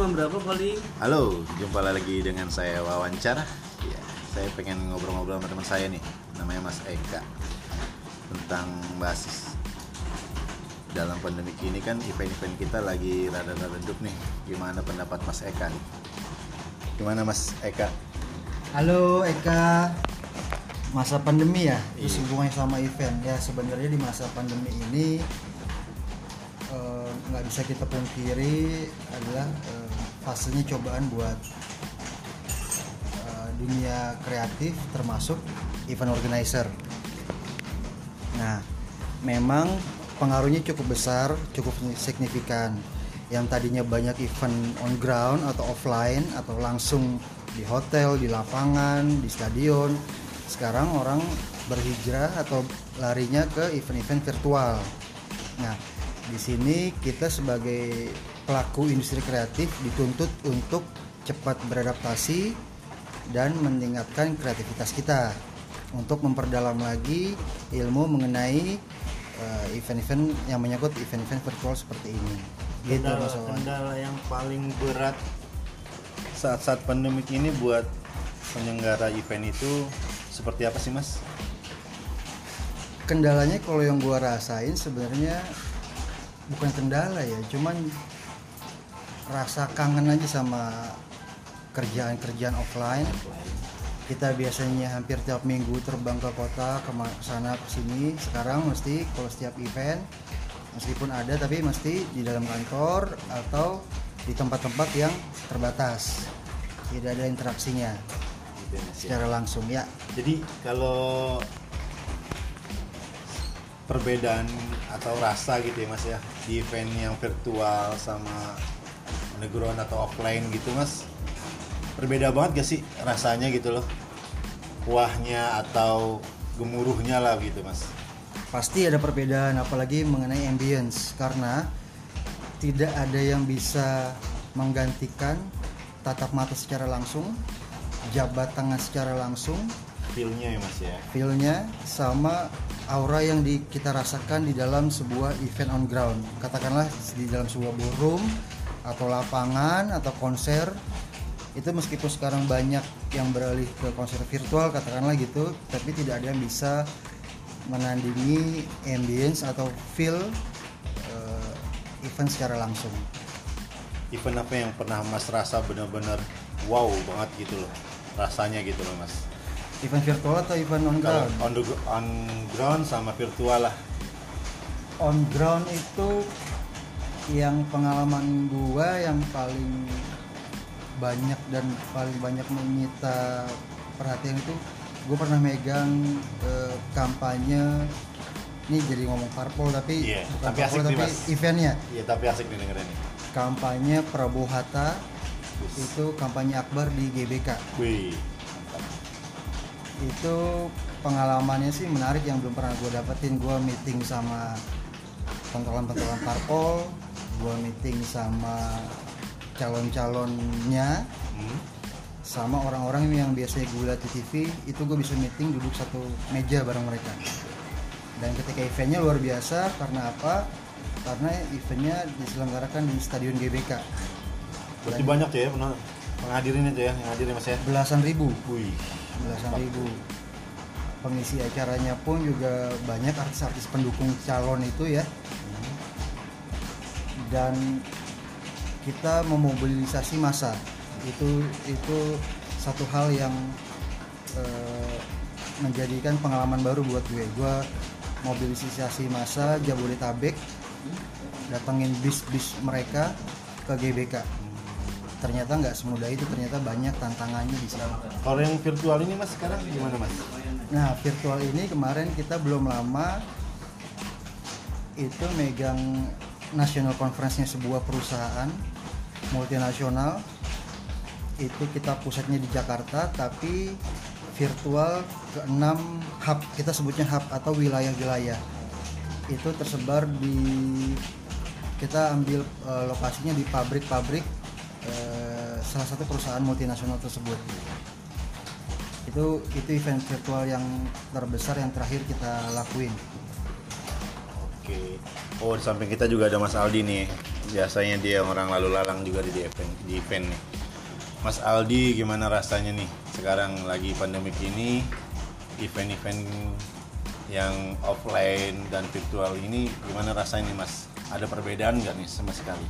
jam berapa paling? Halo, jumpa lagi dengan saya wawancara. Ya, saya pengen ngobrol-ngobrol sama teman saya nih, namanya Mas Eka tentang basis. Dalam pandemi ini kan event-event kita lagi rada-rada redup nih. Gimana pendapat Mas Eka nih? Gimana Mas Eka? Halo Eka, masa pandemi ya, Iya. terus hubungannya sama event ya sebenarnya di masa pandemi ini eh, nggak bisa kita pungkiri adalah eh, fasenya cobaan buat eh, dunia kreatif termasuk event organizer. Nah, memang pengaruhnya cukup besar, cukup signifikan. Yang tadinya banyak event on ground atau offline atau langsung di hotel, di lapangan, di stadion. Sekarang orang berhijrah atau larinya ke event-event virtual. Nah, di sini kita sebagai pelaku industri kreatif dituntut untuk cepat beradaptasi dan meningkatkan kreativitas kita untuk memperdalam lagi ilmu mengenai uh, event-event yang menyangkut event-event virtual seperti ini. Gitu kendala, kendala yang paling berat saat-saat pandemik ini buat penyelenggara event itu seperti apa sih Mas? Kendalanya kalau yang gua rasain sebenarnya bukan kendala ya, cuman rasa kangen aja sama kerjaan-kerjaan offline. Kita biasanya hampir tiap minggu terbang ke kota, ke sana ke sini. Sekarang mesti kalau setiap event meskipun ada tapi mesti di dalam kantor atau di tempat-tempat yang terbatas. Tidak ada interaksinya secara langsung ya. Jadi kalau perbedaan atau rasa gitu ya Mas ya di event yang virtual sama underground atau offline gitu Mas? Berbeda banget gak sih rasanya gitu loh? Kuahnya atau gemuruhnya lah gitu Mas. Pasti ada perbedaan apalagi mengenai ambience. Karena tidak ada yang bisa menggantikan tatap mata secara langsung, jabat tangan secara langsung, feelnya ya Mas ya? feel-nya sama aura yang di, kita rasakan di dalam sebuah event on ground. Katakanlah di dalam sebuah ballroom atau lapangan atau konser itu meskipun sekarang banyak yang beralih ke konser virtual katakanlah gitu, tapi tidak ada yang bisa menandingi ambience atau feel eh, event secara langsung. event apa yang pernah Mas rasa benar-benar wow banget gitu loh rasanya gitu loh Mas Event virtual atau event on kalau ground? on, the- on ground sama virtual lah on ground itu yang pengalaman gua yang paling banyak dan paling banyak menyita perhatian itu gue pernah megang eh, kampanye ini jadi ngomong parpol tapi Iya, bukan tapi parpol asik nih, tapi Mas. eventnya iya tapi asik nih dengerin nih kampanye Prabowo Hatta itu kampanye akbar di GBK. Wih. Itu pengalamannya sih menarik yang belum pernah gue dapetin. Gue meeting sama pentolan-pentolan parpol gue meeting sama calon-calonnya Hmm. sama orang-orang yang biasanya gue lihat di TV itu gue bisa meeting duduk satu meja bareng mereka. Dan ketika eventnya luar biasa karena apa? Karena eventnya diselenggarakan di stadion GBK. Berarti banyak tuh ya pernah menghadirin itu ya yang hadirin Mas ya? belasan ribu. Wih belasan ribu. Pengisi acaranya pun juga banyak artis-artis pendukung calon itu ya dan kita memobilisasi massa. Itu itu satu hal yang eh, menjadikan pengalaman baru buat gue. Gue mobilisasi massa Jabodetabek datengin bis-bis mereka ke GBK. Ternyata nggak semudah itu ternyata banyak tantangannya di sana. Kalau yang virtual ini Mas sekarang gimana Mas? Nah, virtual ini kemarin kita belum lama itu megang national conference-nya sebuah perusahaan multinasional. Itu kita pusatnya di Jakarta tapi virtual ke enam hub, kita sebutnya hub atau wilayah-wilayah. Itu tersebar di kita ambil eh, lokasinya di pabrik-pabrik eh, salah satu perusahaan multinasional tersebut itu itu event virtual yang terbesar yang terakhir kita lakuin Oke. Oh, di samping kita juga ada Mas Aldi nih. biasanya dia orang lalu lalang juga di event di event nih. Mas Aldi gimana rasanya nih sekarang lagi pandemik ini event-event yang offline dan virtual ini gimana rasanya nih Mas? Ada perbedaan nggak nih sama sekali?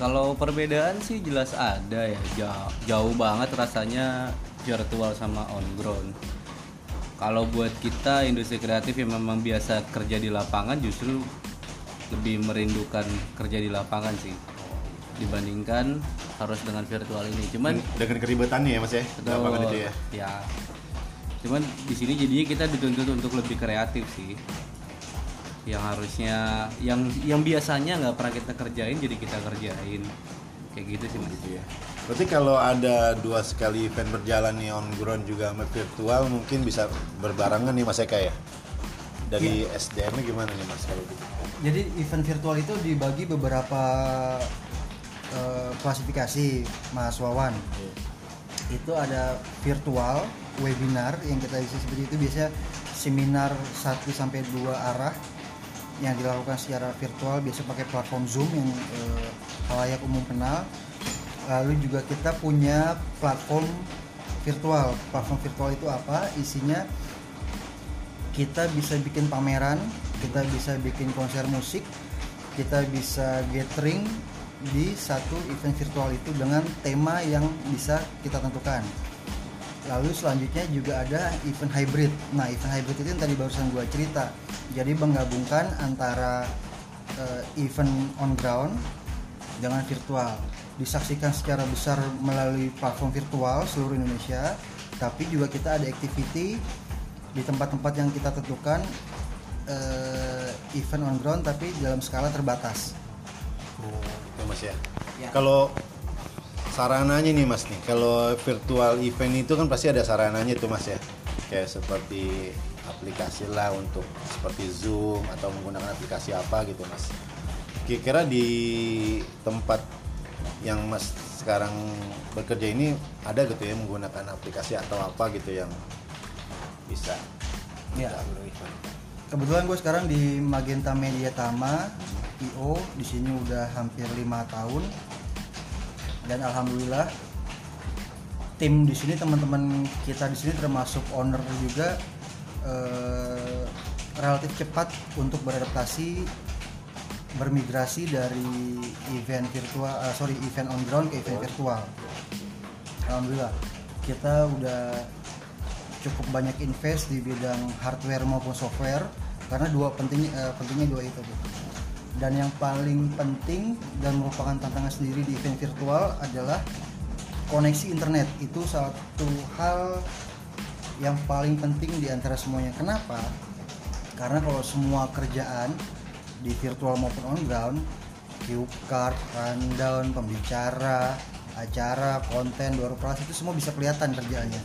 Kalau perbedaan sih jelas ada ya, jauh, jauh banget rasanya virtual sama on ground. Kalau buat kita industri kreatif yang memang biasa kerja di lapangan justru lebih merindukan kerja di lapangan sih dibandingkan harus dengan virtual ini. Cuman dengan keribetannya ya Mas ya, di lapangan itu ya. ya. Cuman di sini jadinya kita dituntut untuk lebih kreatif sih. Yang harusnya yang yang biasanya nggak pernah kita kerjain jadi kita kerjain. Kayak gitu sih Mas. Gitu ya. Berarti kalau ada dua sekali event berjalan nih on ground juga sama virtual mungkin bisa berbarengan nih Mas Eka ya. Dari SDM nya gimana nih Mas kalau gitu? Jadi event virtual itu dibagi beberapa eh, klasifikasi Mas Wawan. Itu ada virtual, webinar yang kita isi seperti itu biasanya seminar 1 sampai 2 arah yang dilakukan secara virtual biasa pakai platform Zoom yang eh, halayak umum kenal. Lalu juga kita punya platform virtual. Platform virtual itu apa? Isinya kita bisa bikin pameran, kita bisa bikin konser musik, kita bisa gathering di satu event virtual itu dengan tema yang bisa kita tentukan. Lalu selanjutnya juga ada event hybrid. Nah, event hybrid itu yang tadi barusan gua cerita. Jadi menggabungkan antara eh, event on ground dengan virtual. Disaksikan secara besar melalui platform virtual seluruh Indonesia, tapi juga kita ada activity di tempat-tempat yang kita tentukan eh, event on ground tapi dalam skala terbatas. Ya Mas ya. Ya. Kalau sarananya nih Mas nih, kalau virtual event itu kan pasti ada sarananya tuh Mas ya. Kayak seperti aplikasi lah untuk seperti Zoom atau menggunakan aplikasi apa gitu Mas. Kira-kira di tempat yang Mas sekarang bekerja ini ada gitu ya menggunakan aplikasi atau apa gitu yang bisa Ya. event. Kebetulan gue sekarang di Magenta Media Tama, IO, di sini udah hampir lima tahun. Dan alhamdulillah tim di sini teman-teman kita di sini termasuk owner juga eh, relatif cepat untuk beradaptasi bermigrasi dari event virtual eh, sorry event on ground ke event virtual. Alhamdulillah kita udah cukup banyak invest di bidang hardware maupun software karena dua penting eh, pentingnya dua itu Bu. dan yang paling penting dan merupakan tantangan sendiri di event virtual adalah koneksi internet. Itu satu hal yang paling penting di antara semuanya. Kenapa? Karena kalau semua kerjaan di virtual maupun on ground cue card, rundown, pembicara, acara, konten, prize itu semua bisa kelihatan kerjaannya.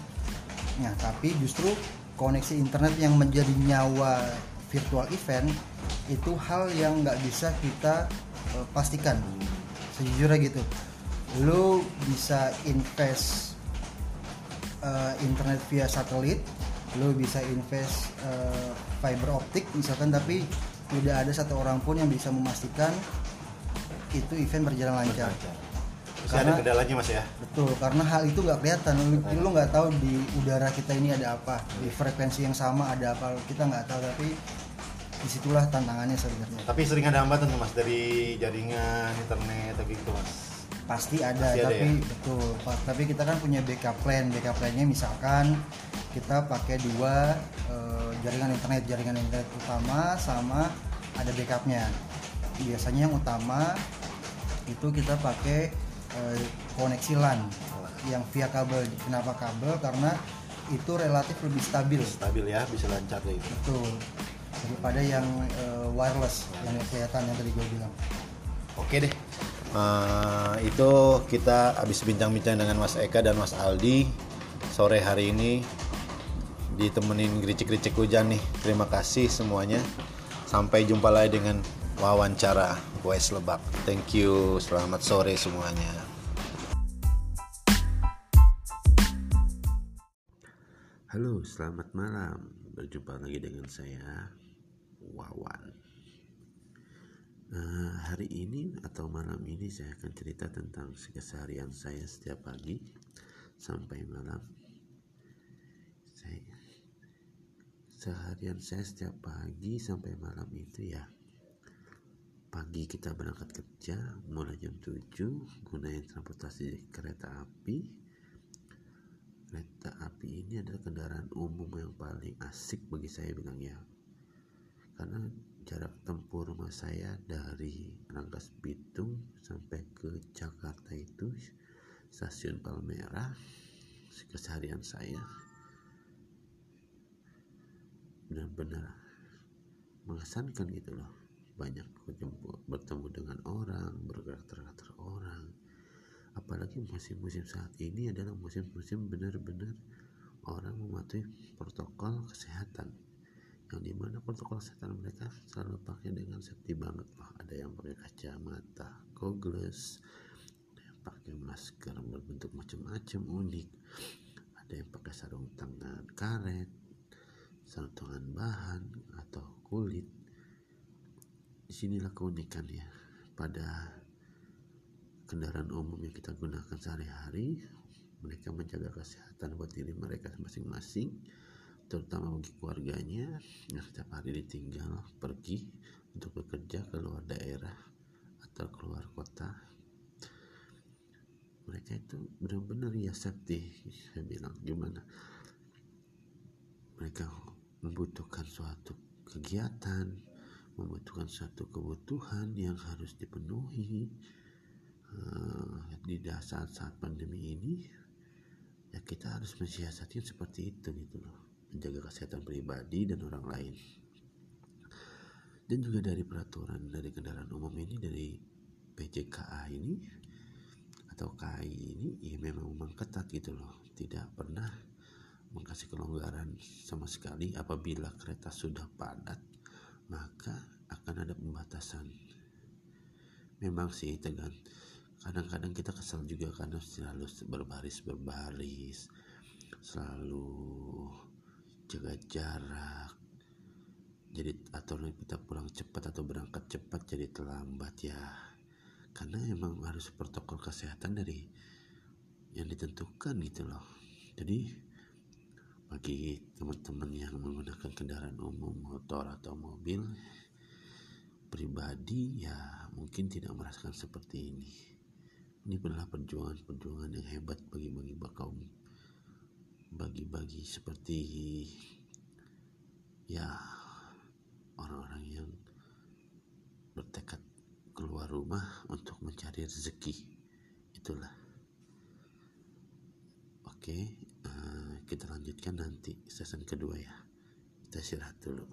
Nah, tapi justru koneksi internet yang menjadi nyawa virtual event itu hal yang nggak bisa kita eh, pastikan. Sejujurnya gitu. Lu bisa invest eh, internet via satelit, lu bisa invest eh, fiber optik misalkan tapi tidak ada satu orang pun yang bisa memastikan itu event berjalan lancar. Ada Karena- kendalanya Mas ya. Betul, karena hal itu nggak kelihatan. Lu, lu nggak tahu di udara kita ini ada apa, di frekuensi yang sama ada apa, kita nggak tahu. Tapi di situlah tantangannya sebenarnya. Tapi sering ada hambatan tuh mas dari jaringan internet atau gitu mas. Pasti ada, Pasti ada tapi ya? betul. Tapi kita kan punya backup plan. Backup plannya misalkan kita pakai dua eh, jaringan internet, jaringan internet utama sama ada backupnya. Biasanya yang utama itu kita pakai eh, koneksi LAN yang via kabel. Kenapa kabel? Karena itu relatif lebih stabil. Stabil ya, bisa lancar kayak gitu. Betul. Daripada yang eh, wireless, yang kelihatan yang tadi gue bilang. Oke deh. Eh, itu kita habis bincang-bincang dengan Mas Eka dan Mas Aldi sore hari ini ditemenin gericik-gericik hujan nih. Terima kasih semuanya. Sampai jumpa lagi dengan wawancara Wes Lebak. Thank you. Selamat sore semuanya. Halo, selamat malam. Berjumpa lagi dengan saya Wawan. Eh, hari ini atau malam ini saya akan cerita tentang keseharian saya setiap pagi sampai malam. Saya seharian saya setiap pagi sampai malam itu ya. Pagi kita berangkat kerja mulai jam 7 gunain transportasi kereta api. Kereta api ini adalah kendaraan umum yang paling asik bagi saya bilang ya. Karena jarak tempuh rumah saya dari Rangkas Bitung sampai ke Jakarta itu stasiun Palmerah keseharian saya benar-benar mengesankan gitu loh. Banyak bertemu dengan orang bergerak-gerak orang. Apalagi musim-musim saat ini adalah musim-musim benar-benar orang mematuhi protokol kesehatan. Yang di mana protokol kesehatan mereka selalu pakai dengan safety banget loh ada yang pakai kacamata goggles ada yang pakai masker berbentuk macam-macam unik. Ada yang pakai sarung tangan karet tangan bahan atau kulit. Di sinilah keunikannya. Pada kendaraan umum yang kita gunakan sehari-hari mereka menjaga kesehatan buat diri mereka masing-masing terutama bagi keluarganya yang setiap hari ditinggal pergi untuk bekerja ke luar daerah atau keluar kota. Mereka itu benar-benar ya safety saya bilang. Gimana? Mereka membutuhkan suatu kegiatan membutuhkan suatu kebutuhan yang harus dipenuhi uh, di saat saat pandemi ini ya kita harus mensiasati seperti itu gitu loh menjaga kesehatan pribadi dan orang lain. Dan juga dari peraturan dari kendaraan umum ini dari PJKA ini atau KAI ini ya memang memang ketat gitu loh. Tidak pernah mengkasih kelonggaran sama sekali apabila kereta sudah padat maka akan ada pembatasan. Memang sih tegan kadang-kadang kita kesal juga karena selalu berbaris berbaris selalu jaga jarak jadi atau kita pulang cepat atau berangkat cepat jadi terlambat ya karena emang harus protokol kesehatan dari yang ditentukan gitu loh jadi bagi teman-teman yang menggunakan kendaraan umum motor atau mobil pribadi ya mungkin tidak merasakan seperti ini. Ini adalah perjuangan-perjuangan yang hebat bagi-bagi kaum bagi-bagi seperti ya orang-orang yang bertekad keluar rumah untuk mencari rezeki. Itulah. Oke uh, kita lanjutkan nanti season kedua ya. Kita istirahat dulu